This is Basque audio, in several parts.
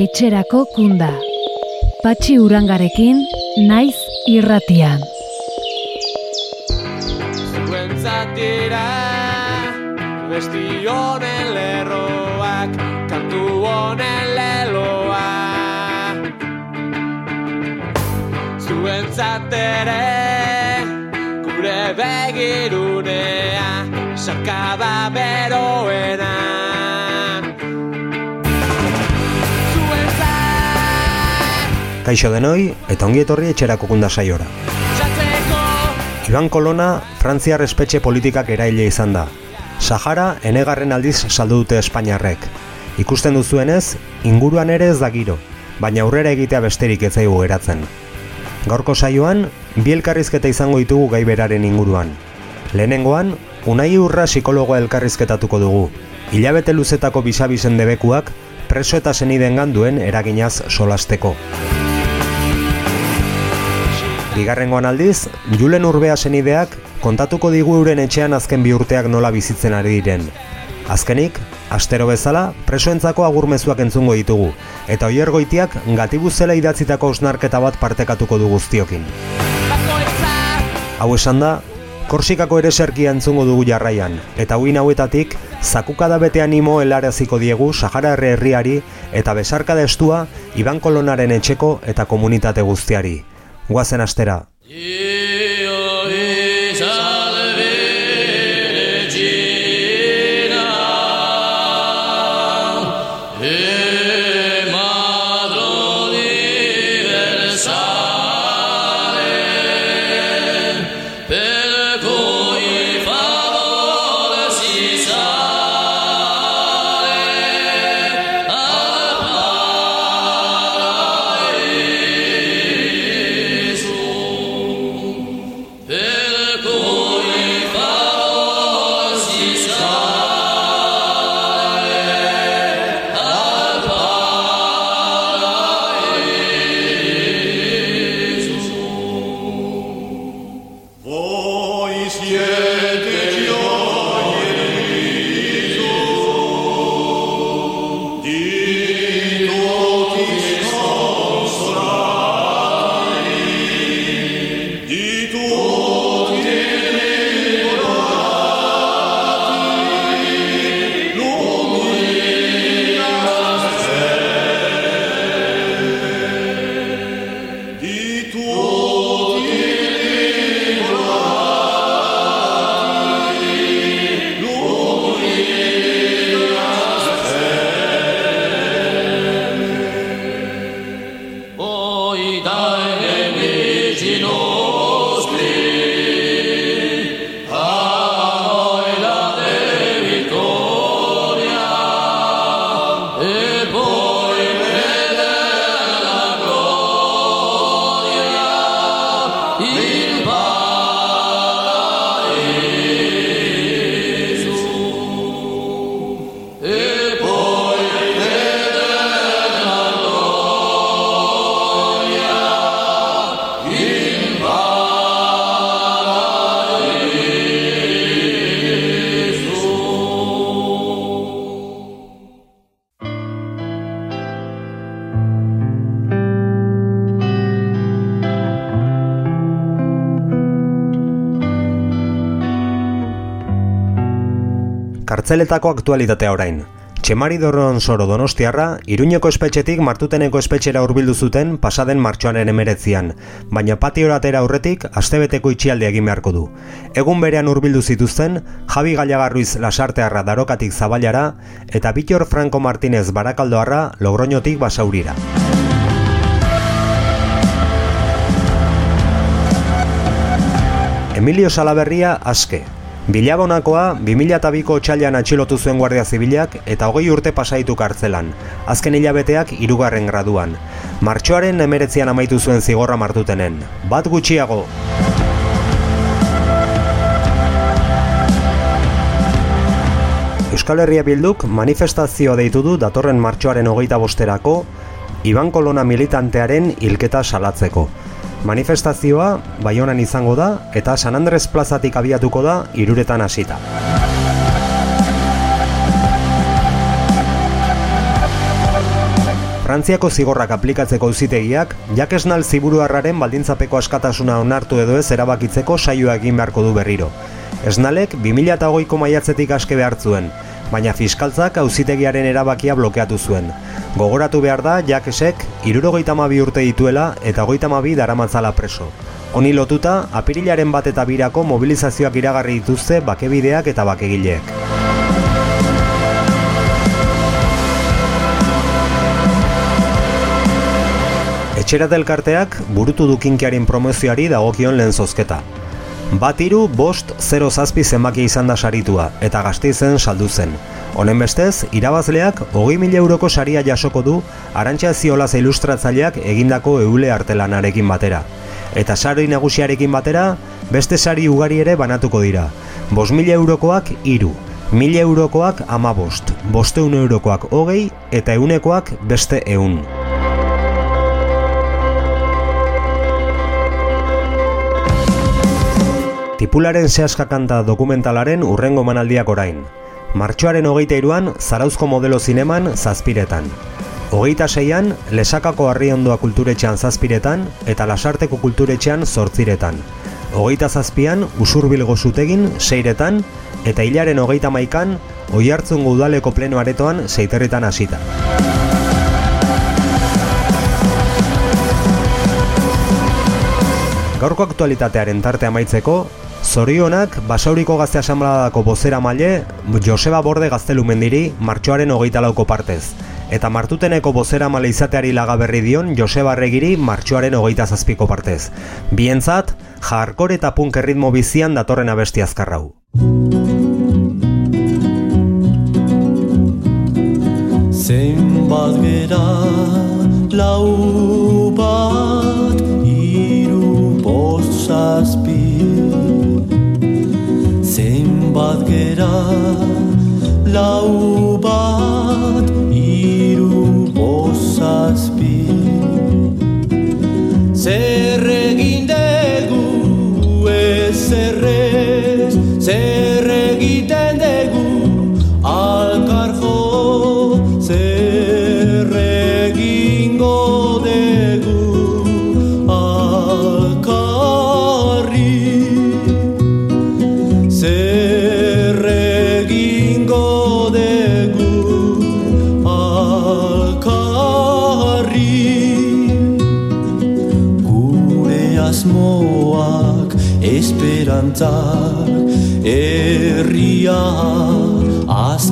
etxerako kunda. Patxi urangarekin, naiz irratian. Zuentzatira, besti honen lerroak, kantu honen leloa. Zuentzatere, gure begirunea, sarkada beroena. Kaixo denoi, eta ongi etorri etxerako kunda saiora. Iban Kolona, Frantziar espetxe politikak eraile izan da. Sahara, enegarren aldiz saldu dute Espainiarrek. Ikusten duzuenez, inguruan ere ez da giro, baina aurrera egitea besterik ez zaigu geratzen. Gaurko saioan, bi elkarrizketa izango ditugu gai beraren inguruan. Lehenengoan, Unai Urra psikologoa elkarrizketatuko dugu. Hilabete luzetako bisabizen debekuak, preso eta senidengan duen eraginaz solasteko. Bigarrengoan aldiz, Julen Urbea senideak kontatuko digu euren etxean azken bi urteak nola bizitzen ari diren. Azkenik, astero bezala, presoentzako agurmezuak entzungo ditugu, eta oier goitiak gatibuzela idatzitako osnarketa bat partekatuko du guztiokin. Hau esan da, Korsikako ere serkia entzungo dugu jarraian, eta uin hauetatik, zakukada bete animo helaraziko diegu Sahara Herri herriari eta besarkada estua Iban Kolonaren etxeko eta komunitate guztiari. Guazen astera. Kartzeletako aktualitatea orain. Txemari Dorron Soro Donostiarra, Iruñeko espetxetik martuteneko espetxera hurbildu zuten pasaden martxoaren emeretzian, baina patioratera aurretik astebeteko itxialde egin beharko du. Egun berean hurbildu zituzten, Javi Gallagarruiz lasartearra darokatik zabalara eta Bitor Franco Martinez barakaldoarra logroñotik basaurira. Emilio Salaberria aske. Bilabonakoa 2002ko otxailan atxilotu zuen Guardia Zibilak eta hogei urte pasaitu kartzelan, azken hilabeteak hirugarren graduan. Martxoaren emeretzian amaitu zuen zigorra martutenen. Bat gutxiago! Euskal Herria Bilduk manifestazioa deitu du datorren martxoaren hogeita bosterako Iban Kolona militantearen hilketa salatzeko. Manifestazioa Baionan izango da eta San Andres plazatik abiatuko da iruretan hasita. Frantziako zigorrak aplikatzeko auzitegiak jakesnal ziburuarraren baldintzapeko askatasuna onartu edo ez erabakitzeko saioa egin beharko du berriro. Esnalek 2008ko maiatzetik aske behar zuen, baina fiskaltzak auzitegiaren erabakia blokeatu zuen. Gogoratu behar da jakesek irurogeita urte dituela eta goita mabi daramatzala preso. Honi lotuta, apirilaren bat eta birako mobilizazioak iragarri dituzte bakebideak eta bakegileek. Etxerat elkarteak burutu dukinkiaren promozioari dagokion lehen zozketa. Bat iru, bost, 0 zazpi zenbaki izan da saritua, eta gazteizen saldu zen. Honen bestez, irabazleak hogei mila euroko saria jasoko du Arantxa Ziolaz ilustratzaileak egindako eule artelanarekin batera. Eta sari nagusiarekin batera, beste sari ugari ere banatuko dira. Bos mila eurokoak iru, mila eurokoak ama bost, bosteun eurokoak hogei eta eunekoak beste eun. Tipularen sehaskakanta dokumentalaren urrengo manaldiak orain. Martxoaren hogeita iruan, Zarauzko modelo zineman zazpiretan. Hogeita seian, Lesakako Arriondoa kulturetxean zazpiretan eta Lasarteko kulturetxean zortziretan. Hogeita zazpian, Usurbilgo zutegin seiretan eta hilaren hogeita maikan, Oihartzun udaleko pleno aretoan seiterritan hasita. Gaurko aktualitatearen tarte amaitzeko, Zorionak, Basauriko Gazte Asamladako bozera maile, Joseba Borde Gaztelumendiri martxoaren hogeita lauko partez. Eta martuteneko bozera male izateari lagaberri dion Joseba Regiri martxoaren hogeita zazpiko partez. Bientzat, jarkor eta punk erritmo bizian datorren abesti azkarrau. Zenbat gera lau Gera lau bat iru bost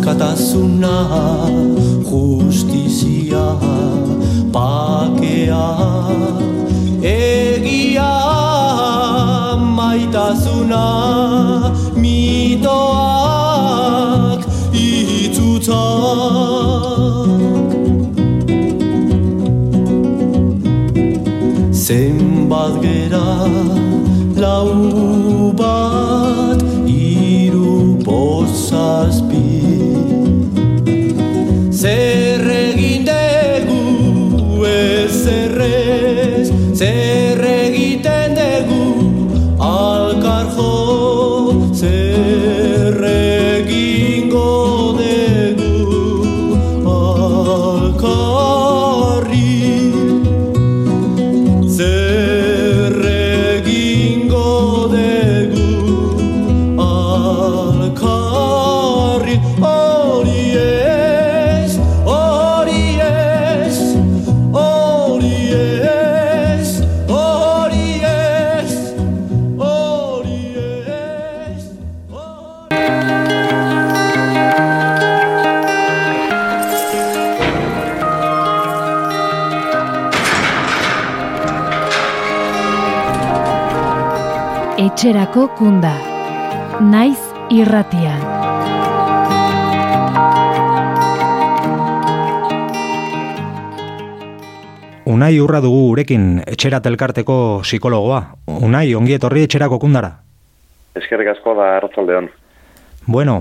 askatasuna Justizia pakea Egia maitasuna Mitoak Etxerako kunda. Naiz irratian. Unai urra dugu gurekin etxerat elkarteko psikologoa. Unai, ongi etorri etxerako kundara. Eskerrik asko da arratzaldeon. Bueno,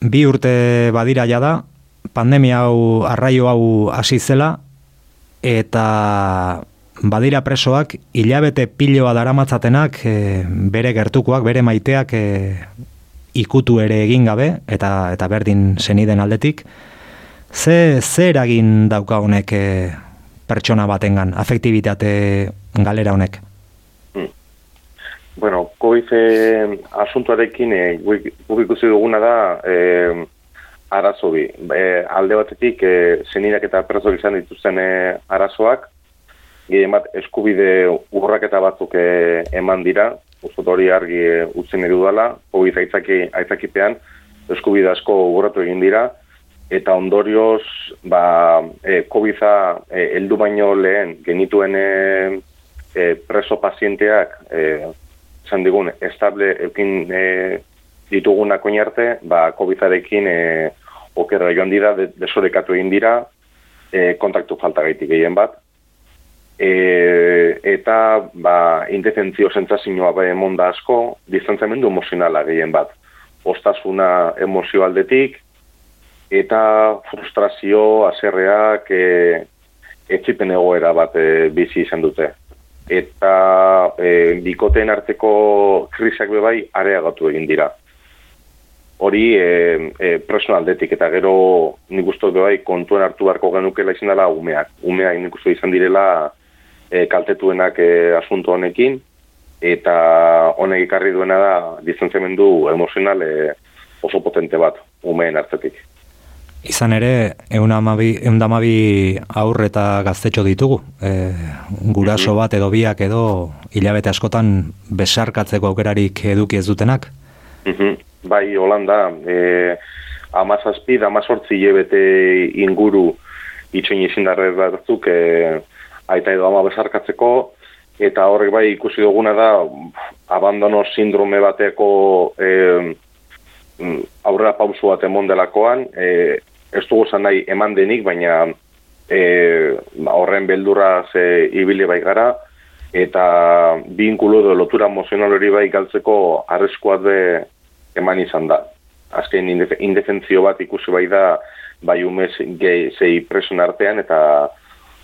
bi urte badira jada, pandemia hau arraio hau hasi zela, eta badira presoak hilabete piloa daramatzatenak e, bere gertukoak, bere maiteak e, ikutu ere egin gabe, eta, eta berdin zeniden aldetik, Ze, ze eragin dauka honek e, pertsona batengan, afektibitate galera honek? Bueno, COVID eh, asuntoarekin eh, ikusi duguna da eh, arazo bi. Eh, alde batetik eh, zenirak eta preso izan dituzten eh, arazoak, gehien bat eskubide urraketa batzuk eh, eman dira, uste hori argi eh, utzen edu dela, COVID aitzaki, aitzakipean eskubide asko urratu egin dira, eta ondorioz, ba, eh, COVID-a heldu baino lehen genituen eh, eh, preso pazienteak eh, esan digun, estable eukin e, ditugunak oinarte, ba, COVID-arekin e, okerra joan dira, de, desorekatu egin dira, e, kontaktu falta gaitik gehien bat. E, eta, ba, indefentzio zentzazioa bai emon da asko, distantzamendu emozionala gehien bat. Ostasuna emozio aldetik, eta frustrazio, aserreak, e, etxipen egoera bat e, bizi izan dute eta e, bikoteen arteko krisak bebai areagatu egin dira. Hori e, e, preso aldetik eta gero nik uste bebai kontuen hartu beharko genukela izan dela umeak. Umeak nik uste izan direla e, kaltetuenak e, asunto honekin eta honek ikarri duena da distantziamendu emozional e, oso potente bat umeen hartzetik. Izan ere, eundamabi aurre eta gaztetxo ditugu. E, guraso bat edo biak edo hilabete askotan besarkatzeko aukerarik eduki ez dutenak? Mhm. Bai, Holanda, e, amazazpi, amazortzi hilabete inguru itxoin izin darrer batzuk e, aita edo ama besarkatzeko, eta horrek bai ikusi duguna da abandono sindrome bateko e, aurrera pausu bat emon delakoan, e, ez dugu zan nahi eman denik, baina e, horren beldurra ze ibili bai gara, eta binkulo edo lotura emozional hori bai galtzeko arreskoa de eman izan da. Azken indefentzio bat ikusi bai da bai umez gehi zei presun artean eta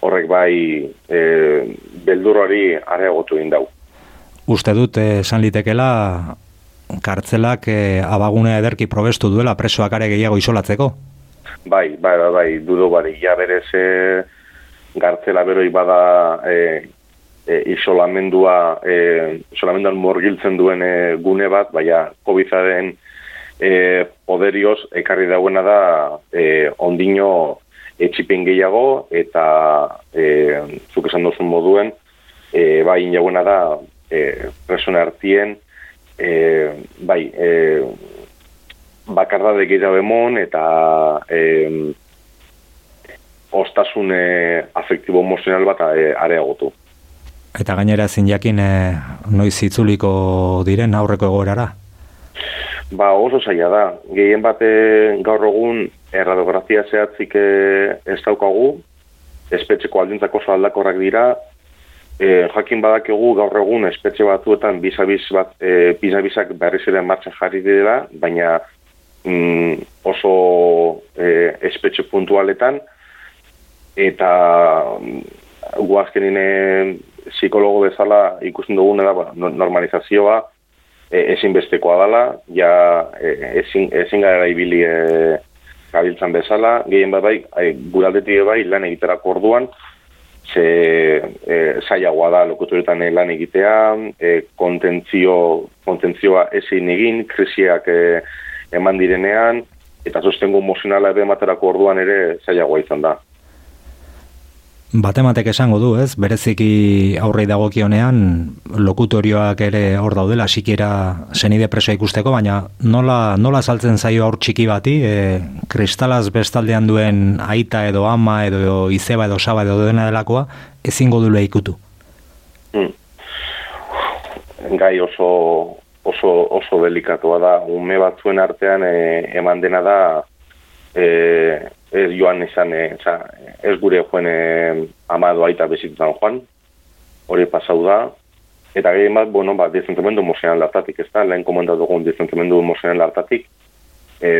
horrek bai e, beldur hori areagotu egin dau. Uste dut, esan litekela, kartzelak e, abagune ederki probestu duela presoak are gehiago isolatzeko? Bai, bai, bai, bai dudu bari, ja berez e, gartzela beroi bada e, e, isolamendua, e, isolamenduan morgiltzen duen e, gune bat, baina COVID-aren e, poderioz ekarri dauena da e, ondino etxipen gehiago eta e, zuk esan duzun moduen, e, bai, inauena da e, presona hartien, e, bai, e, bakardade gehiago emon eta e, ostasune afektibo emozional bat e, areagotu. Eta gainera ezin jakin e, noiz itzuliko diren aurreko egoerara? Ba, oso zaila da. Gehien bate gaur egun erradiografia zehatzik e, ez daukagu, espetxeko aldintzak oso aldakorrak dira, e, jakin badakegu gaur egun espetxe batuetan bizabiz bat, e, bizabizak berriz ere martxan jarri dira, baina mm, oso e, espetxe puntualetan, eta mm, guazkenine psikologo bezala ikusten dugune da normalizazioa e, ezinbestekoa dela, ja e, ezin, ezin gara ibili e, gabiltzan bezala, gehien bat bai, guraldetik bai lan egiterako orduan, ze e, zailagoa da lokuturetan lan egitea, e, kontentzio, kontentzioa ezin egin, krisiak e, eman direnean, eta sostengo emozionala ebe materako orduan ere zailagoa izan da. Batematek esango du, ez? Bereziki aurrei dagokionean lokutorioak ere hor daudela, sikiera senide presoa ikusteko, baina nola, nola saltzen zaio aur txiki bati, e, kristalaz bestaldean duen aita edo ama edo izeba edo saba edo dena delakoa, ezingo dule ikutu? Hmm. Gai oso, oso, oso delikatoa da, ume batzuen artean e, eman dena da e, ez joan izan, e, za, ez gure joen e, amado aita bezitutan joan, hori pasau da, eta gehien bat, bueno, ba, dizentemendu emozional lartatik, ez da, lehen komendatu dugun dizentemendu emozional lartatik, e,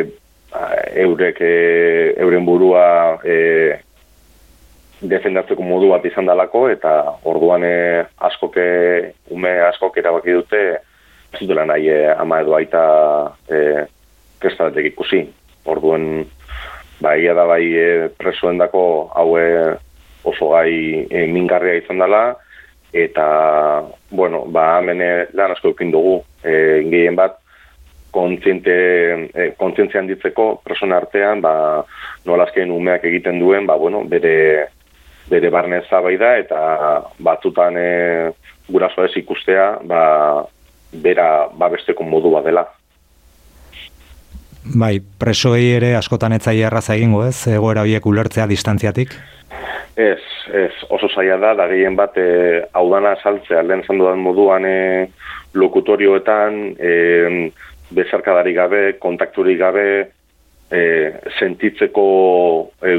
eurek, e, euren burua e, defendatzeko modu bat izan dalako, eta orduan e, askoke, ume askok erabaki dute, ez dutela nahi e, ama edo aita e, ikusi. Orduan, ba, egia da bai e, presoendako hau e, oso gai e, mingarria izan dela, eta, bueno, ba, hemen e, lan asko eukin dugu, e, gehien bat, kontziente, e, handitzeko persona artean, ba, nola azken umeak egiten duen, ba, bueno, bere, bere barne zabai da, eta batzutan e, guraso ez ikustea, ba, bera babesteko modu bat dela. Bai, presoei ere askotan etzai erraza egingo ez, egoera horiek ulertzea distantziatik? Ez, ez, oso zaila da, da gehien bat, e, hau dana saltzea, lehen esan dudan moduan e, lokutorioetan, e, bezarkadarik gabe, kontakturik gabe, e, sentitzeko e,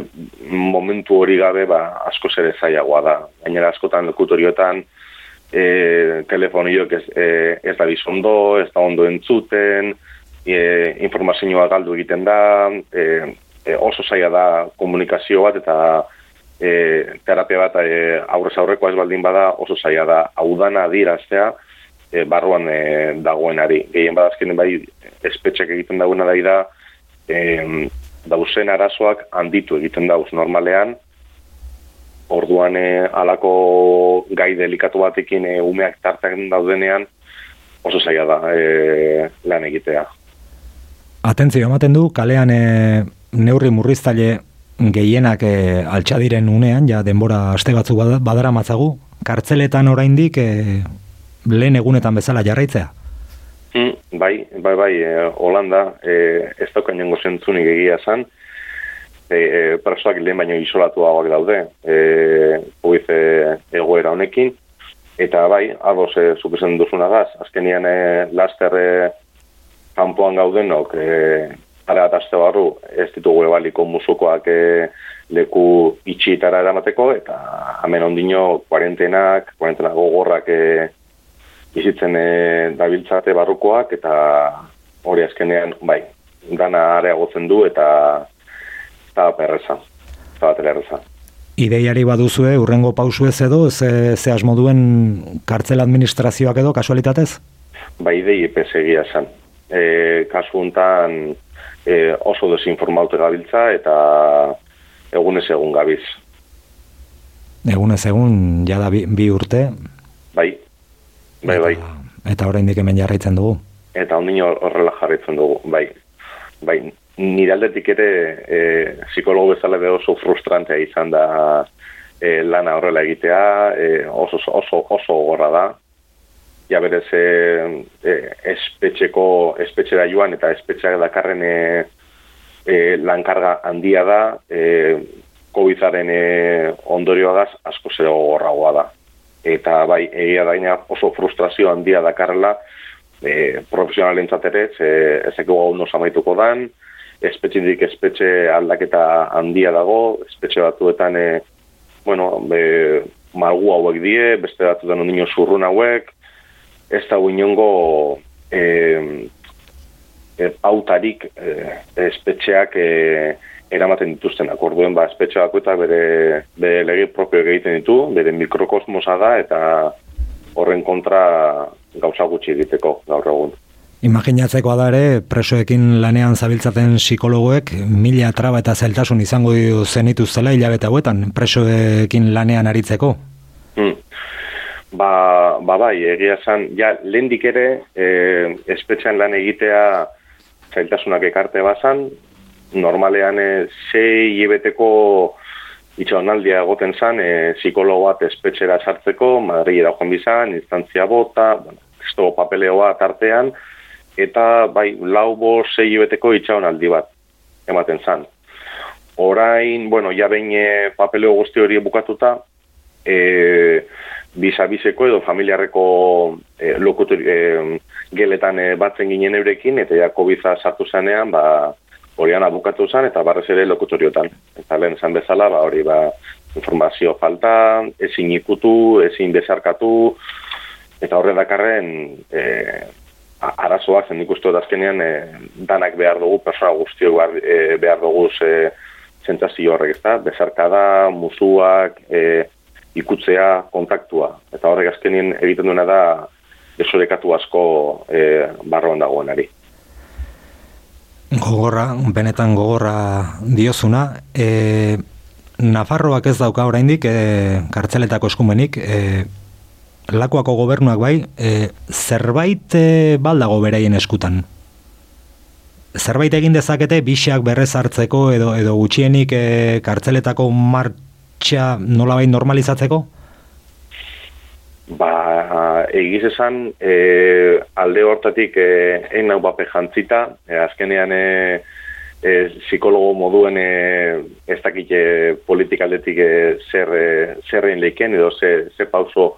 momentu hori gabe, ba, asko ere zailagoa da. Gainera askotan lokutorioetan, e, telefonioak ez, e, ez da bizondo, ez da ondo entzuten, e, informazioa galdu egiten da, e, e, oso zaila da komunikazio bat, eta e, terapia bat e, aurrez aurrekoa ez baldin bada oso zaila da audana adiraztea e, barruan e, dagoenari. Gehien badazkenen bai espetxek egiten dagoena da da e, dauzen arazoak handitu egiten dauz normalean orduan e, alako gai delikatu batekin e, umeak tartak daudenean oso zaila da e, lan egitea. Atentzio ematen du, kalean e, neurri murriztaile gehienak e, altxadiren unean, ja denbora aste batzuk bada- badara matzagu, kartzeletan oraindik e, lehen egunetan bezala jarraitzea. Mm, bai, bai, bai, e, Holanda, e, ez daukan jengo zentzunik egia zan, e, e, presoak lehen baino isolatuagoak daude, e, COVID e, egoera honekin, eta bai, ados e, zuk esan duzuna gaz, azkenian e, laster e, kanpoan gaudenok, e, ara eta barru, ez ditugu ebaliko musukoak e, leku itxietara eramateko, eta hemen ondino kuarentenak, kuarentena gogorrak e, bizitzen e, dabiltzate barrukoak, eta hori azkenean, bai, dana areagotzen du, eta eta perreza, eta bat erreza. Ideiari baduzue, urrengo pausu ez edo, ze, ze asmo duen kartzel administrazioak edo, kasualitatez? Bai, idei epez egia esan. E, kasu hontan e, oso desinformaute gabiltza, eta egunez egun gabiz. Egunez egun, jada bi, bi urte, Bai, bai, bai. eta oraindik hemen jarraitzen dugu. eta ondino horrela jarraitzen dugu, bai. Bai, nire aldetik ere e, psikologo bezala be oso frustrantea izan da e, lana horrela egitea, e, oso, oso, oso gorra da. Ja berez e, e, espetxeko, espetxera joan eta espetxeak dakarren e, e, lankarga handia da, e, COVID-aren e, ondorioagaz asko zer gogorragoa da. Eta bai, egia daina oso frustrazio handia dakarrela, e, profesionalentzat ere, ze ezeko gau nos amaituko dan, espetxindik espetxe aldaketa handia dago, espetxe batzuetan, e, bueno, be, malgu hauek die, beste batzuetan ondino zurrun hauek, ez da inongo e, e, pautarik e, espetxeak e, eramaten dituzten akorduen, ba, espetxe bakoetak bere, bere lege propio egiten ditu, bere mikrokosmosa da, eta horren kontra gauza gutxi egiteko gaur egun. Imaginatzekoa da ere, presoekin lanean zabiltzaten psikologoek mila traba eta zeltasun izango zenituztela hilabete hauetan, presoekin lanean aritzeko. Hmm. Ba, ba bai, egia esan, ja, lehendik ere, e, espetxean lan egitea zailtasunak ekarte bazan, normalean e, sei hilabeteko itxaunaldia egoten zan, e, psikologo bat espetxera sartzeko, Madrilera joan bizan, instantzia bota, bueno, esto papeleoa tartean, eta bai, lau bo sei hilabeteko itxaunaldi bat ematen zan. Orain, bueno, ja behin papeleo guzti hori bukatuta, e, bizabizeko edo familiarreko e, lokutor, e, geletan e, batzen ginen eurekin, eta ja covid sartu zanean, ba, horian abukatu zen, eta barrez ere lokutoriotan. Eta lehen esan bezala, ba, hori ba, informazio falta, ezin ikutu, ezin bezarkatu, eta horre dakarren e, arazoak zen ikustu dut azkenean e, danak behar dugu, persona guztiok behar, e, behar dugu sentsazio horrek, ezta? Bezarkada, musuak, e, ikutzea, kontaktua. Eta horrek azkenien egiten duena da desorekatu asko e, barroan dagoenari. gogorra, benetan gogorra diozuna. E, Nafarroak ez dauka oraindik e, kartzeletako eskumenik, e, lakoako gobernuak bai, e, zerbait e, baldago beraien eskutan. Zerbait egin dezakete bixak berrez hartzeko edo edo gutxienik e, kartzeletako martxa nolabait normalizatzeko? Ba, egiz esan, e, alde hortatik e, egin nau bape jantzita, e, azkenean e, e, psikologo moduen e, ez dakit e, politikaldetik e, zer, e, zer egin leiken, edo ze, ze pauso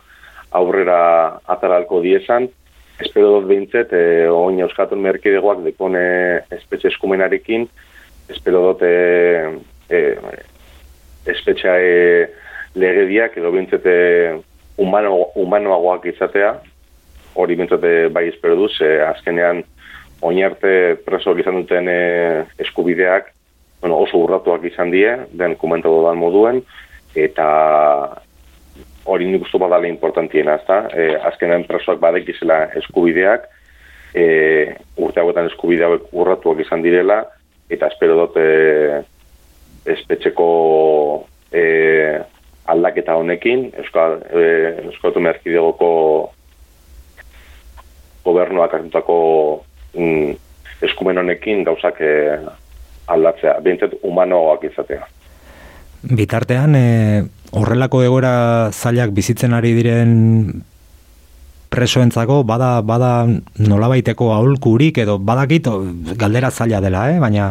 aurrera ataralko diezan, espero dut behintzet, e, oin euskatun merkidegoak dekone espetxe eskumenarekin, espero dut e, e, espetxa e, legediak edo behintzet e, humano, humanoagoak izatea, hori bintzate bai espero duz, e, azkenean oinarte presoak izan duten e, eskubideak bueno, oso urratuak izan die, den komentatu dan moduen, eta hori nik uste badala importantiena, ezta? E, azkenean presoak badekizela eskubideak, e, urte hauetan eskubide hauek urratuak izan direla, eta espero dut e, espetxeko e, aldaketa honekin, Euskal, e, Euskal gobernuak hartutako mm, eskumen honekin gauzak e, aldatzea, behintzat humanoak izatea. Bitartean, e, horrelako egoera zailak bizitzen ari diren presoentzako bada bada nolabaiteko aholkurik edo badakit galdera zaila dela, eh? baina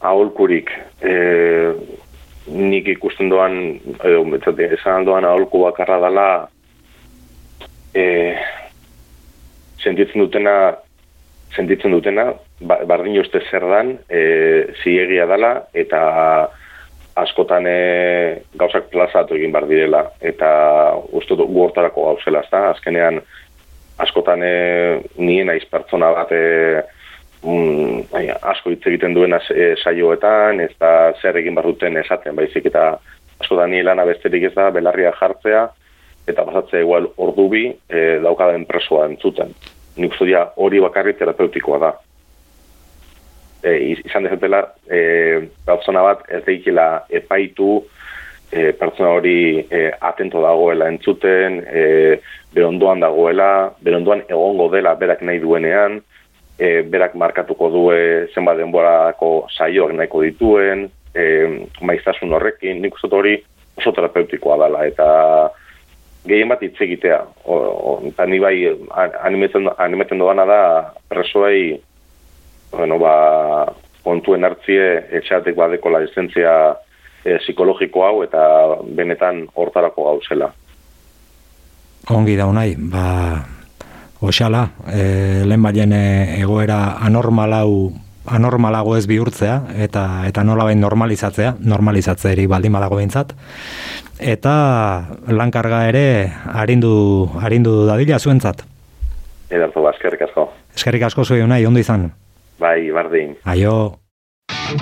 Aholkurik, e, nik ikusten doan, edo betzate, esan doan aholku bakarra dela, e, sentitzen dutena, sentitzen dutena, ba, bardin uste zer dan, e, ziegia dela, eta askotan e, gauzak plazatu egin bar direla, eta uste dut gu hortarako gauzela, ezta? azkenean askotan e, nien aiz pertsona bat e, mm, bai, asko hitz egiten duena e, saioetan, ez da zer egin behar duten esaten, baizik eta askotan nien lana besterik ez da, belarria jartzea, eta pasatzea igual ordu bi e, daukaden presoa entzuten. Nik uste hori bakarri terapeutikoa da. E, izan dezatela, e, pertsona bat ez daikela epaitu, e, pertsona hori e, atento dagoela entzuten, e, berondoan dagoela, berondoan egongo dela berak nahi duenean, e, berak markatuko due zenbat denborako saioak nahiko dituen, e, maiztasun horrekin, nik uste hori oso terapeutikoa dela, eta gehien bat hitz egitea. Eta ni bai animetzen, animetzen doana da presoei bueno, ba, kontuen hartzie etxeatek badeko la lizentzia e, psikologiko hau eta benetan hortarako gauzela. ongi da unai, ba, oxala, e, lehen baien e, egoera anormalau anormalago ez bihurtzea eta eta nolabait normalizatzea, normalizatzeari baldin badago behintzat. Eta lankarga ere arindu arindu dadila zuentzat. Edartu ba, eskerrik asko. Eskerrik asko zuen nahi, ondo izan. Bai, bardin. Aio. Ezker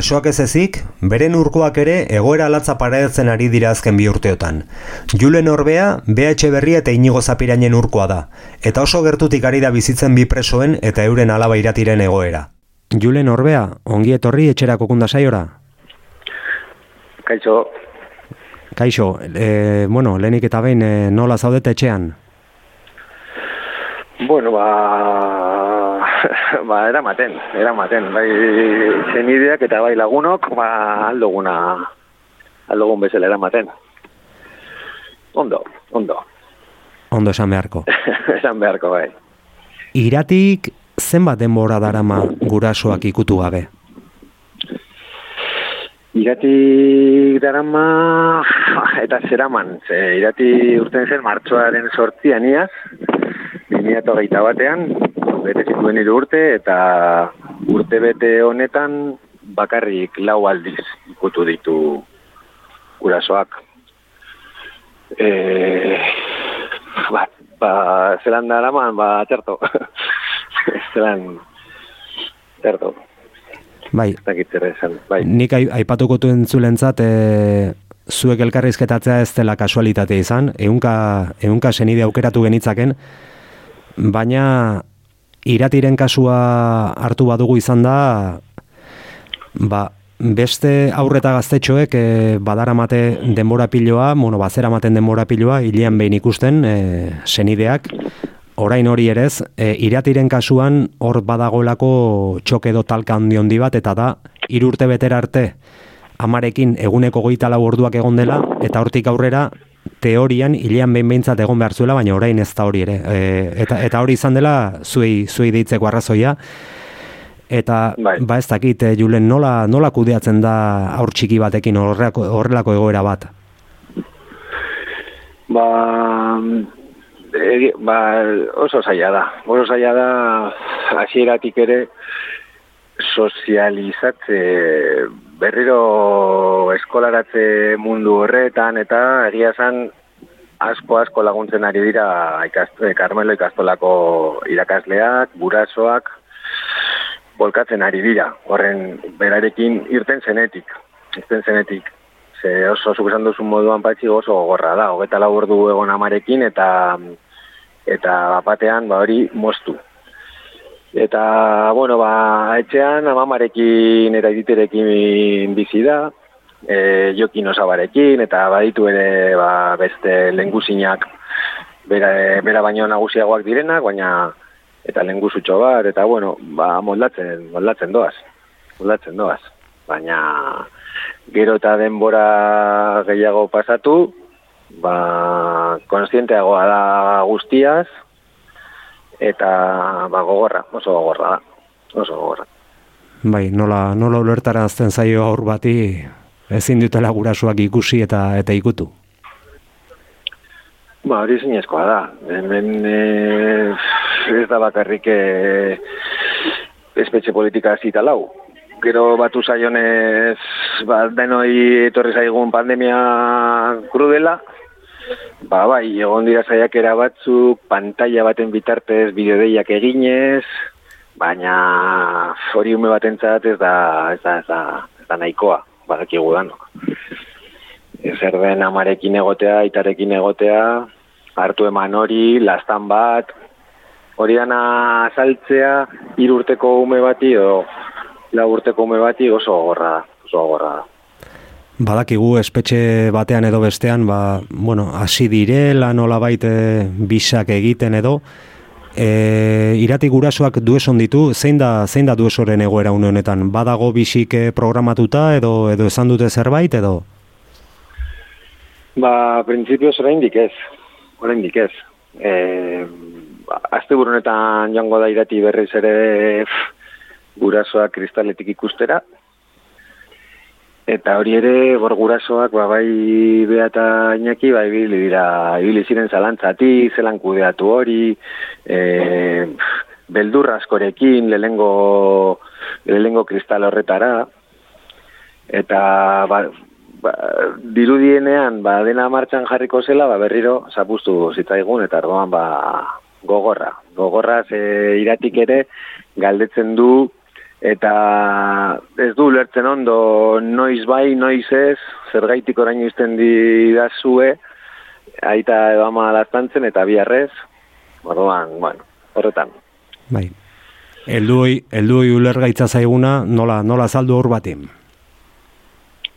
presoak ez ezik, beren urkoak ere egoera latza pareatzen ari dira azken bi urteotan. Julen Orbea, BH Berria eta Inigo Zapirainen urkoa da, eta oso gertutik ari da bizitzen bi presoen eta euren alaba iratiren egoera. Julen Orbea, ongi etorri etxerako kunda saiora. Kaixo, Kaixo, e, bueno, lehenik eta behin e, nola zaudete etxean? bueno, ba, ba, eramaten, eramaten, bai zenideak eta bai lagunok, ba, aldoguna, aldogun bezala eramaten. Ondo, ondo, Ondo esan beharko. esan beharko bai. Iratik zenbat denbora darama gurasoak ikutu gabe? Irati darama eta zeraman, ze irati urten zen martxoaren sortzian iaz, 2008 batean, bete zituen hiru urte, eta urte bete honetan bakarrik lau aldiz ikutu ditu gurasoak. E, ba, ba, zelan daraman, ba, txerto. zelan, txerto. Bai, esan, bai. nik ai- aipatuko duen zulentzat, e, zuek elkarrizketatzea ez dela kasualitatea izan, eunka, eunka senide aukeratu genitzaken, baina iratiren kasua hartu badugu izan da, ba, beste aurreta gaztetxoek e, badaramate denbora piloa, bueno, bazera maten denbora piloa, hilean behin ikusten e, senideak, orain hori erez, e, iratiren kasuan hor badagoelako txok edo talka handi handi bat, eta da, irurte betera arte, amarekin eguneko goita lau orduak egon dela, eta hortik aurrera, teorian, hilean behin behintzat egon behar zuela, baina orain ez da hori ere. E, eta, eta hori izan dela, zuei, zuei deitzeko arrazoia, eta Bai. ba ez dakit, e, Julen, nola, nola kudeatzen da aur txiki batekin horrelako, horrelako egoera bat? Ba, egi- ba, oso zaila da. Oso zaila da hasieratik ere sozializatze berriro eskolaratze mundu horretan eta egia esan asko asko laguntzen ari dira ikaste, Carmelo ikastolako irakasleak, gurasoak, bolkatzen ari dira. Horren berarekin irten zenetik, irten zenetik. Ze oso zuk esan duzun moduan patxi oso gogorra da, hogeta lau ordu egon amarekin eta eta batean ba hori moztu. Eta, bueno, ba, etxean amamarekin eta editerekin bizi da, e, jokin osabarekin, eta baditu ere ba, beste lenguzinak bera, bera baino nagusiagoak direnak, baina eta lenguzutxo bat, eta bueno, ba, moldatzen, moldatzen doaz, moldatzen doaz. Baina gero eta denbora gehiago pasatu, ba, konstienteagoa da guztiaz, eta ba, gogorra, oso gogorra da, oso gogorra. Bai, nola, nola ulertarazten zaio aur bati ezin dutela gurasoak ikusi eta eta ikutu. Ba, hori zinezkoa da. Hemen e, ez da bakarrik e, espetxe politika zita lau. Gero batu zaionez, ba, denoi etorri zaigun pandemia krudela, ba, bai, egon dira saiakera batzuk, pantalla baten bitartez bideodeiak eginez, baina hori ume batentzat ez da, ez da, ez da, ez da nahikoa, badakigu danok. Zer den amarekin egotea, aitarekin egotea, hartu eman hori, lastan bat, hori dana saltzea, irurteko ume bati edo lau urteko ume bati oso gogorra da, oso gogorra da. Badakigu espetxe batean edo bestean, ba, bueno, hasi direla nolabait e, bisak egiten edo, e, irati gurasoak dueson ditu, zein da, zein da duesoren egoera une honetan? Badago bisik eh, programatuta edo edo esan dute zerbait edo? Ba, printzipioz oraindik ez, oraindik ez. E, azte honetan joango da irati berriz ere pff, gurasoak kristaletik ikustera, Eta hori ere, bor gurasoak, ba, bai bea eta inaki, bai ibili dira, ibili ziren zalantzati, zelan kudeatu hori, e, beldur askorekin, lehengo, lehengo kristal horretara, eta ba, ba, dirudienean, ba, dena martxan jarriko zela, ba, berriro zapustu zitzaigun, eta orduan ba, gogorra. Gogorra, ze iratik ere, galdetzen du, eta ez du ulertzen ondo noiz bai, noiz ez, zergaitik orain izten didazue, aita edo ama laztantzen eta biarrez, orduan, bueno, horretan. Bai. Elduoi, elduoi ulergaitza zaiguna, nola, nola saldu hor batin?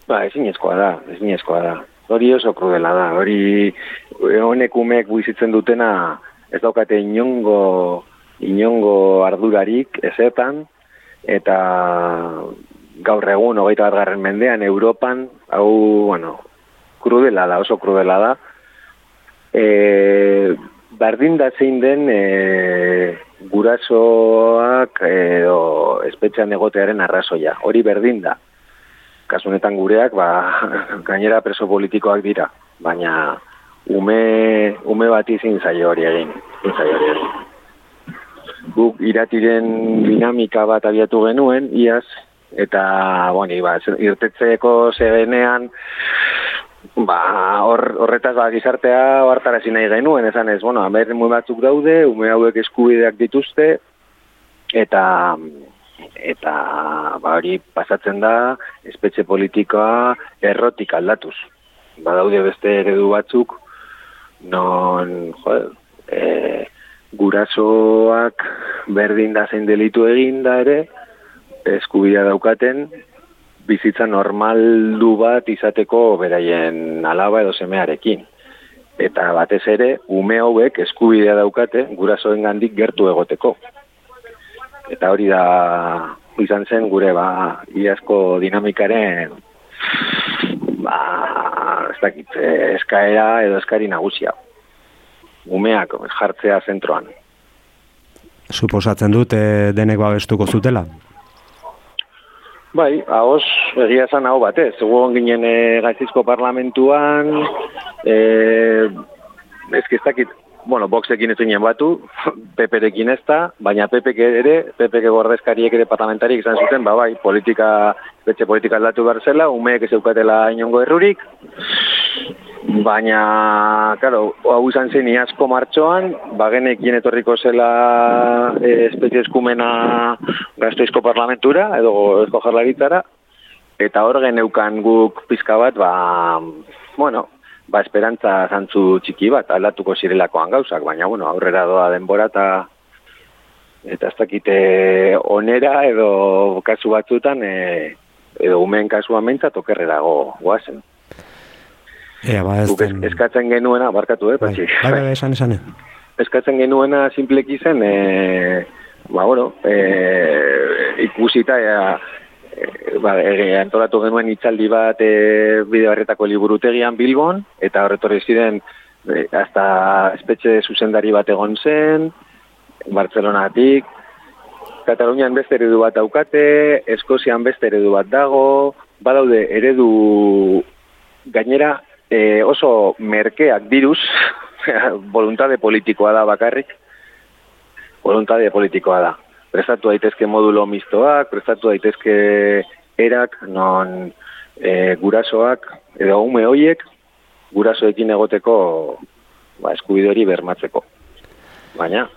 Ba, ezinezkoa da, ezinezkoa da. Hori oso krudela da, hori honek umeek buizitzen dutena ez daukate inongo, inongo ardurarik ezetan, eta gaur egun, hogeita garren mendean, Europan, hau, bueno, krudela da, oso krudela da. E, bardin da zein den e, gurasoak edo espetxean egotearen arrazoia. Hori berdin da. Kasunetan gureak, ba, gainera preso politikoak dira. Baina ume, ume bati zin zaio hori egin. Zin zaio hori egin. Guk iratiren dinamika bat abiatu genuen, iaz, eta, boni, ba, irtetzeko zegenean, ba, hor, horretaz ba, gizartea hartarazi nahi genuen, esan ez, bueno, amer batzuk daude, ume hauek eskubideak dituzte, eta eta ba, hori pasatzen da espetxe politikoa errotik aldatuz. Badaude beste eredu batzuk, non, jo, e, gurasoak berdin da zein delitu egin da ere, eskubidea daukaten, bizitza normaldu bat izateko beraien alaba edo semearekin. Eta batez ere, ume hauek eskubidea daukate gurasoen gandik gertu egoteko. Eta hori da izan zen gure ba, iazko dinamikaren ba, ez dakit, eskaera edo eskari nagusia. Umeak jartzea zentroan. Suposatzen dut e, denek babestuko zutela? Bai, haoz, egia esan hau batez. Egon ginen e, gaizizko parlamentuan, e, ezkiztakit, bueno, boxekin ez ginen batu, peperekin ez da, baina pepek ere, pepek gordezkariek ere parlamentariek izan zuten, ba bai, politika, betxe politika aldatu behar zela, umeek ez eukatela inongo errurik, baina, claro, hau izan zen iazko martxoan, bagenekin etorriko zela e, espezie eskumena gaztoizko parlamentura, edo ezko jarlaritzara, eta hor geneukan guk pizka bat, ba, bueno, ba, esperantza zantzu txiki bat, aldatuko zirelakoan gauzak, baina, bueno, aurrera doa denbora eta eta ez dakite onera edo kasu batzutan e, edo umeen kasuan mentzat okerrerago goazen. Ea, ba, ez den... eskatzen genuena, barkatu, eh, Bai, patxi. bai, bai, esan, esan. Eskatzen genuena simpleki zen, e, ba, bueno, e, ikusita, e, ba, e, antolatu genuen itzaldi bat e, bide barretako liburutegian Bilbon, eta horretorri ziren, e, hasta espetxe zuzendari bat egon zen, Bartzelonatik, Katalunian beste eredu bat daukate, Eskozian beste eredu bat dago, badaude eredu gainera e, oso merkeak diruz, voluntade politikoa da bakarrik, voluntade politikoa da. Prestatu daitezke modulo mistoak, prestatu daitezke erak, non e, gurasoak, edo ume hoiek, gurasoekin egoteko ba, eskubide hori bermatzeko. Baina,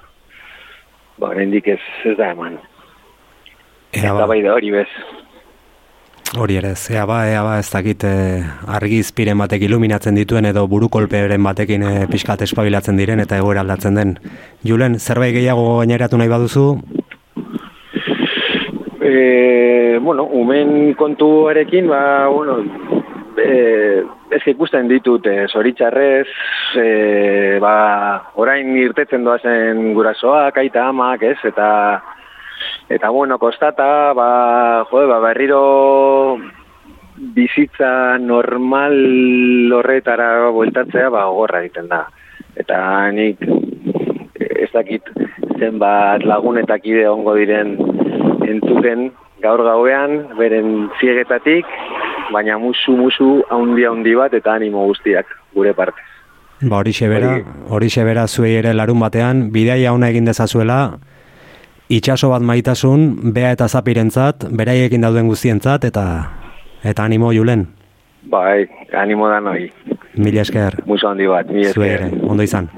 ba, ez, ez da eman. Eta ba, bai da hori bez. Hori ere, ez, ea ba, ea ba, ez dakit e, argizpiren batek iluminatzen dituen edo burukolperen batekin e, pixkat espabilatzen diren eta egoera aldatzen den. Julen, zerbait gehiago gaineratu nahi baduzu, E, bueno, umen kontuarekin, ba, bueno, e, ez ikusten ditut, e, zoritxarrez, e, ba, orain irtetzen doazen gurasoak, aita amak, ez, eta, eta bueno, kostata, ba, jode, ba, berriro bizitza normal horretara bueltatzea, ba, gogorra egiten da. Eta nik ez dakit zenbat lagun eta kide ongo diren entzuten gaur gauean, beren ziegetatik, baina musu-musu haundi haundi bat eta animo guztiak gure parte. ba, hori bera, hori bera zuei ere larun batean, bidaia ona egin dezazuela, itxaso bat maitasun, bea eta zapirentzat, beraiekin dauden guztientzat, eta eta animo Julen, Bai, animo da noi. mila esker, Musu handi bat, mi zuei esker. ere, ondo izan.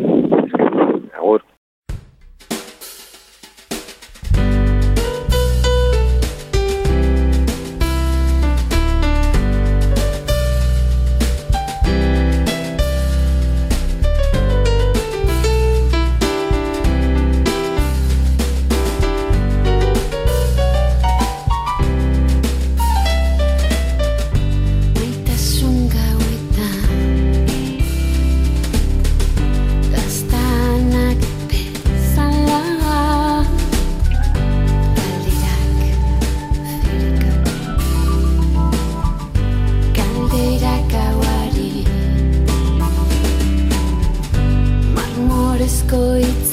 すこいつ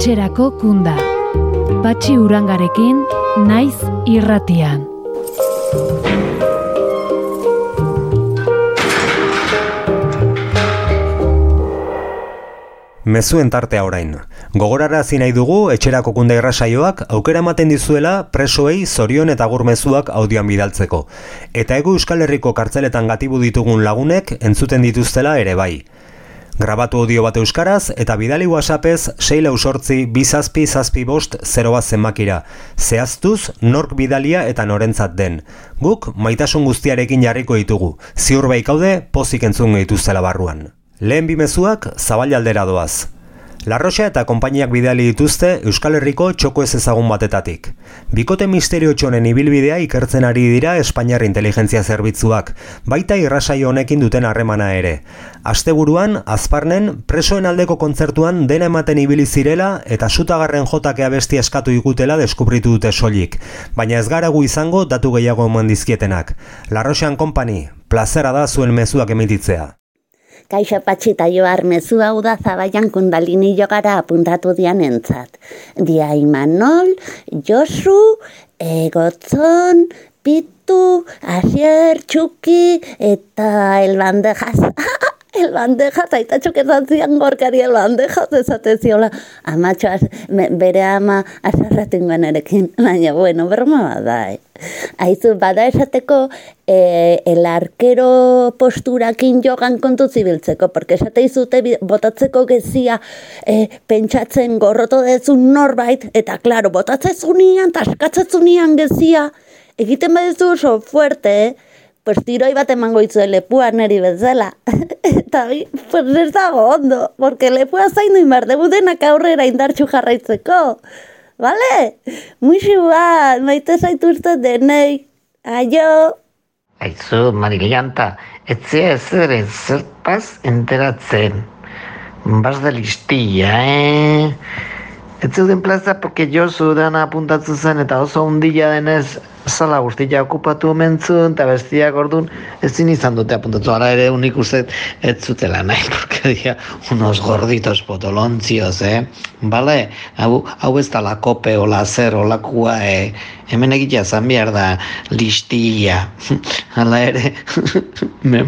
Etxerako kunda. Patxi urangarekin, naiz irratian. Mezuen tartea orain. Gogorarazi nahi dugu etxerako kunde irrasaioak aukera ematen dizuela presoei zorion eta gur mezuak audioan bidaltzeko. Eta egu Euskal Herriko kartzeletan gatibu ditugun lagunek entzuten dituztela ere bai. Grabatu audio bat euskaraz eta bidali whatsappez 6 lau sortzi bizazpi zazpi bost 0 bat zenbakira. Zehaztuz nork bidalia eta norentzat den. Guk maitasun guztiarekin jarriko ditugu. Ziur baikaude pozik entzun dituztela barruan. Lehen bi mezuak zabaldera doaz. Larroxa eta konpainiak bidali dituzte Euskal Herriko txoko ez ezagun batetatik. Bikote misterio txonen ibilbidea ikertzen ari dira Espainiar inteligentzia zerbitzuak, baita irrasaio honekin duten harremana ere. Asteburuan, azparnen, presoen aldeko kontzertuan dena ematen ibili zirela eta sutagarren jotakea besti eskatu ikutela deskubritu dute soilik, baina ez gara gu izango datu gehiago eman dizkietenak. Larroxean Company, plazera da zuen mezuak emititzea. Kaixo patxita joar mezu hau da zabaian kundalini jogara apuntatu dian entzat. Dia Imanol, Josu, Egotzon, Pitu, Asier, Txuki eta El Bandejas. El bandejas, aita txuketan zian gorkari el bandejas, esate ziola, amatxo, bere ama azarratingoan erekin, baina, bueno, broma bada, eh? Aizu, bada esateko, eh, el arkero posturakin jogan kontu zibiltzeko, porque esate izute botatzeko gezia eh, pentsatzen gorroto dezun norbait, eta klaro, botatzezunian, taskatzezunian gezia, egiten badizu oso fuerte, eh? Pues tiroi bat emango itzue lepua neri bezala. Eta bi, pues ez dago ondo, porque lepua zaindu inbar dugu denak aurrera indartxu jarraitzeko. Vale? Muixu bat, maite zaituzte denei. Aio! Aizu, Marilanta, etzea ezer zertaz enteratzen. Bas da listia, eh? Ez zeuden plaza, porque jo dana apuntatzen zen, eta oso hundila denez, sala guztia okupatu omentzun, eta bestiak ordun ezin izan dute apuntatu. Ara ere unik uste ez zutela nahi, porque unos gorditos potolontzios, eh? Bale, hau, hau ez da la kope o la zer o lakua, eh? Hemen egitea zan behar da listia. Hala ere, me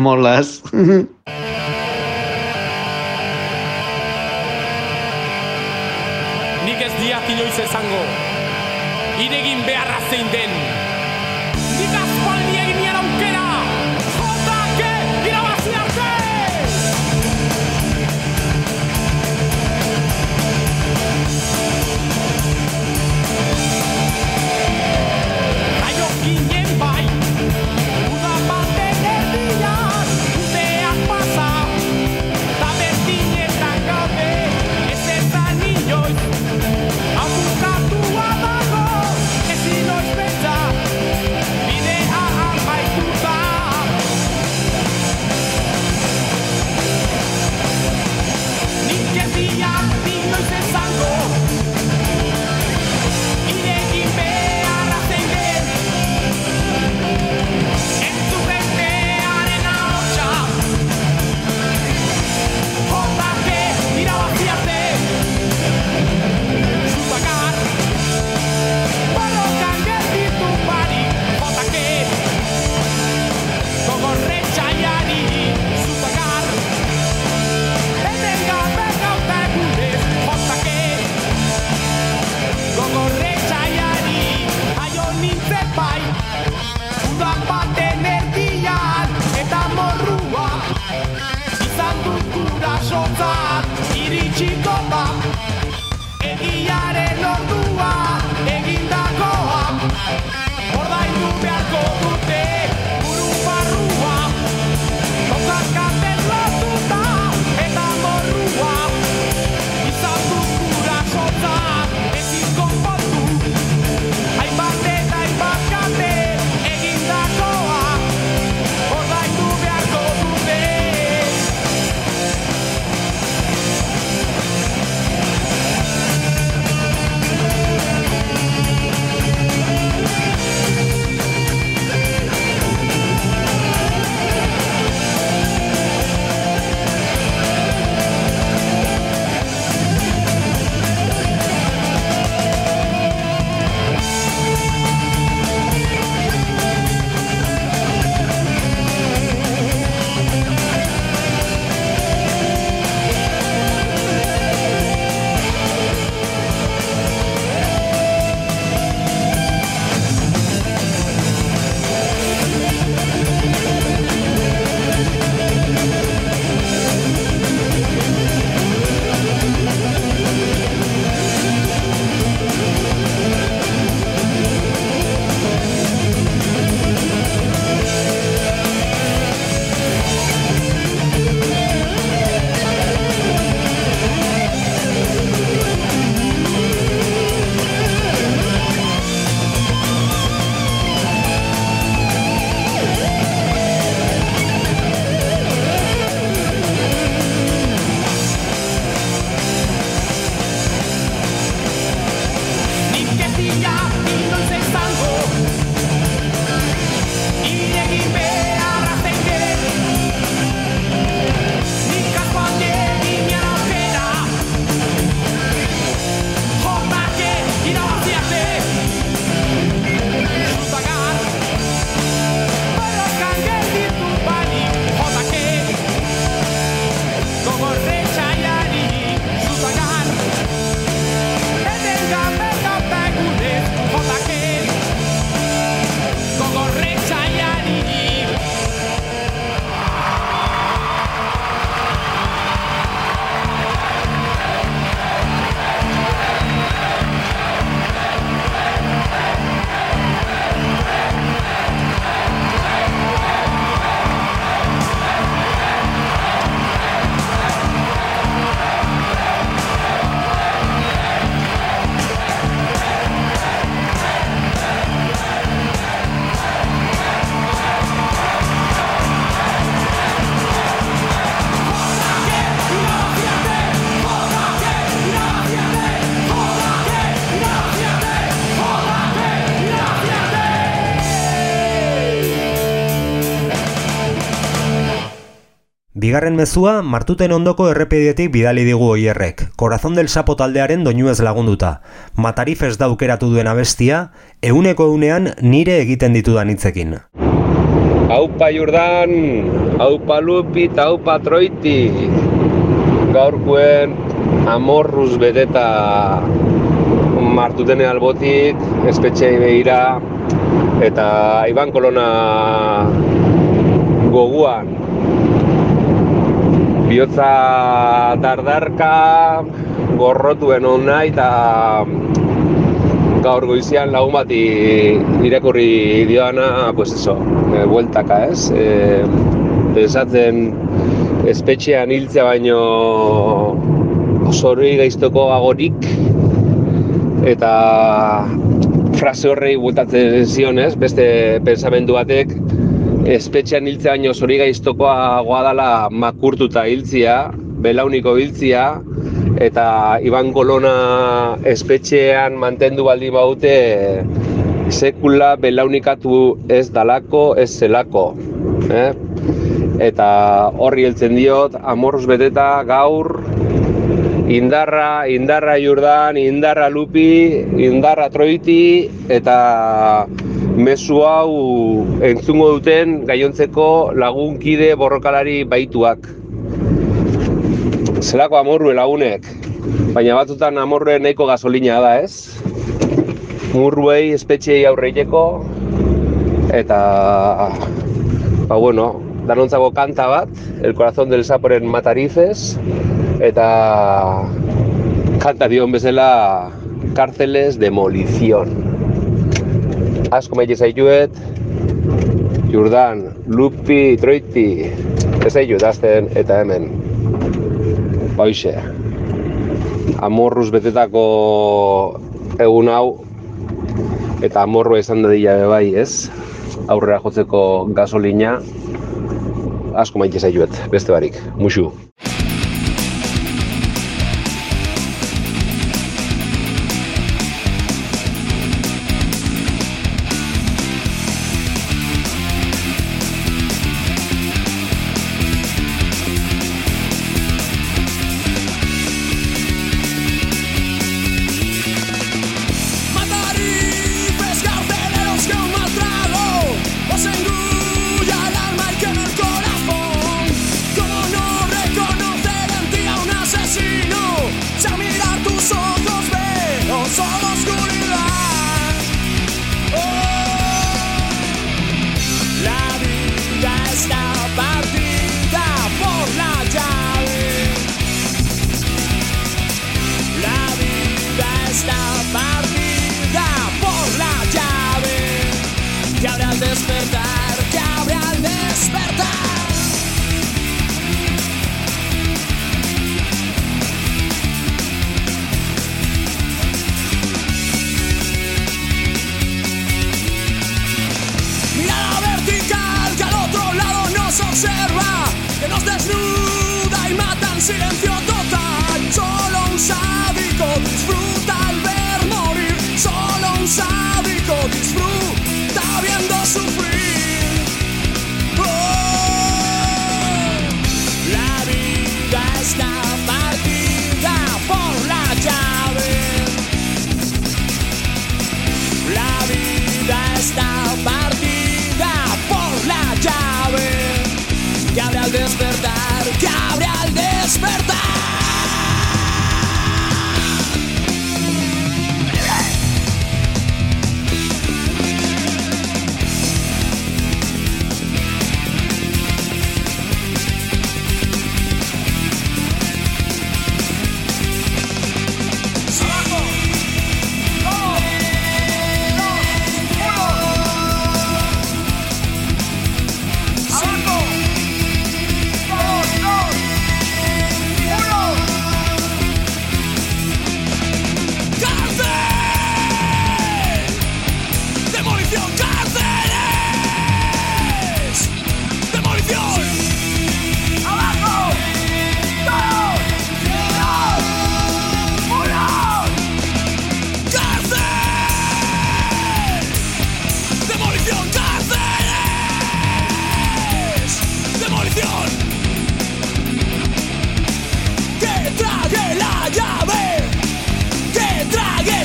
Bigarren mezua martuten ondoko errepidietik bidali digu oierrek, Corazón del Sapo taldearen doinuez lagunduta. Matarifes daukeratu duen abestia, euneko eunean nire egiten ditudan hitzekin. Aupa Jordan, aupa Lupi eta aupa Troiti. Gaurkuen amorruz beteta martutene albotik, espetxei behira, eta Iban Kolona goguan. Biotza dardarka, gorrotuen hona eta gaur goizian lagun bati irakurri dioana, pues eso, e, bueltaka ez, e, pensatzen espetxean hiltzea baino zorri gaiztoko agorik eta frase horrei bueltatzen zion ez, beste pensamendu batek espetxean hiltzea baino zori gaiztokoa dala makurtuta hiltzia, belauniko hiltzia, eta Iban Kolona espetxean mantendu baldi baute sekula belaunikatu ez dalako, ez zelako. Eh? Eta horri heltzen diot, amorruz beteta gaur, indarra, indarra Jordan, indarra Lupi, indarra Troiti, eta mezu hau entzungo duten gaiontzeko lagunkide borrokalari baituak zelako amorrue lagunek, baina batzutan amorrue nahiko gasolina da ez? Murruei espetxeei aurreiteko, eta, ba bueno, danontzako kanta bat, El corazón del saporen matarices, eta kanta dion bezala cárceles demolición. Asko maite zaituet, Jordan, Lupi, Troiti, ez zaitut azten eta hemen. Hoixe. Amorruz betetako egun hau eta amorrua izan da dira bai, ez? Aurrera jotzeko gasolina asko maite zaituet, beste barik. Muxu.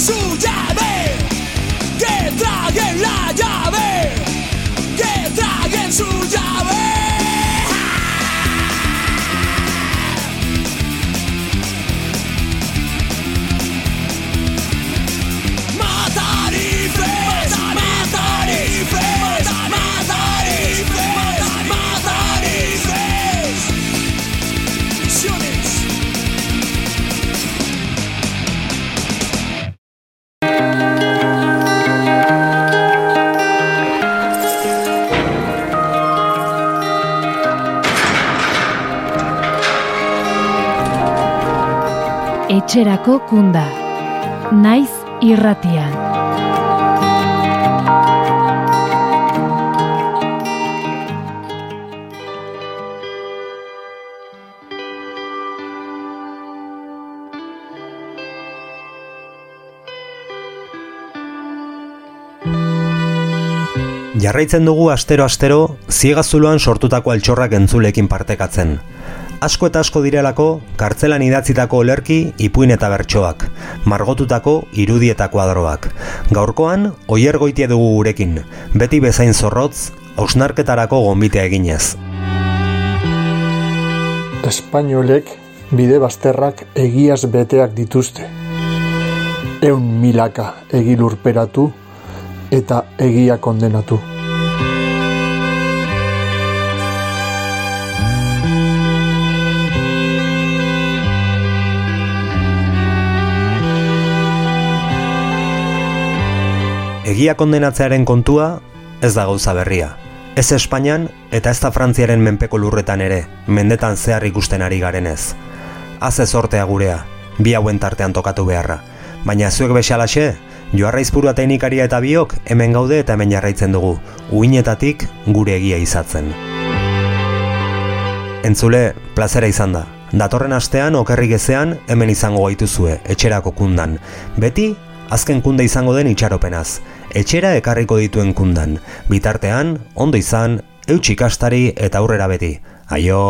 Su llave, que traguen la llave, Etxerako kunda. Naiz irratian. Jarraitzen dugu astero-astero ziegazuloan sortutako altxorrak entzulekin partekatzen. Asko eta asko direlako, kartzelan idatzitako olerki, ipuin eta bertsoak, margotutako irudi eta kuadroak. Gaurkoan, oier dugu gurekin, beti bezain zorrotz, hausnarketarako gonbitea eginez. Espainolek bide bazterrak egiaz beteak dituzte. Eun milaka egi lurperatu eta egia kondenatu. Egia kondenatzearen kontua ez da gauza berria. Ez Espainian eta ez da Frantziaren menpeko lurretan ere, mendetan zehar ikusten ari garenez. Az ez sortea gurea, bi hauen tartean tokatu beharra. Baina zuek besalaxe, joarra izpurua teknikaria eta biok hemen gaude eta hemen jarraitzen dugu, uinetatik gure egia izatzen. Entzule, plazera izan da. Datorren astean okerrik ezean hemen izango gaituzue, etxerako kundan. Beti, azken kunde izango den itxaropenaz. Etxera ekarriko dituen kundan. Bitartean, ondo izan, eutxikastari eta aurrera beti. Aio!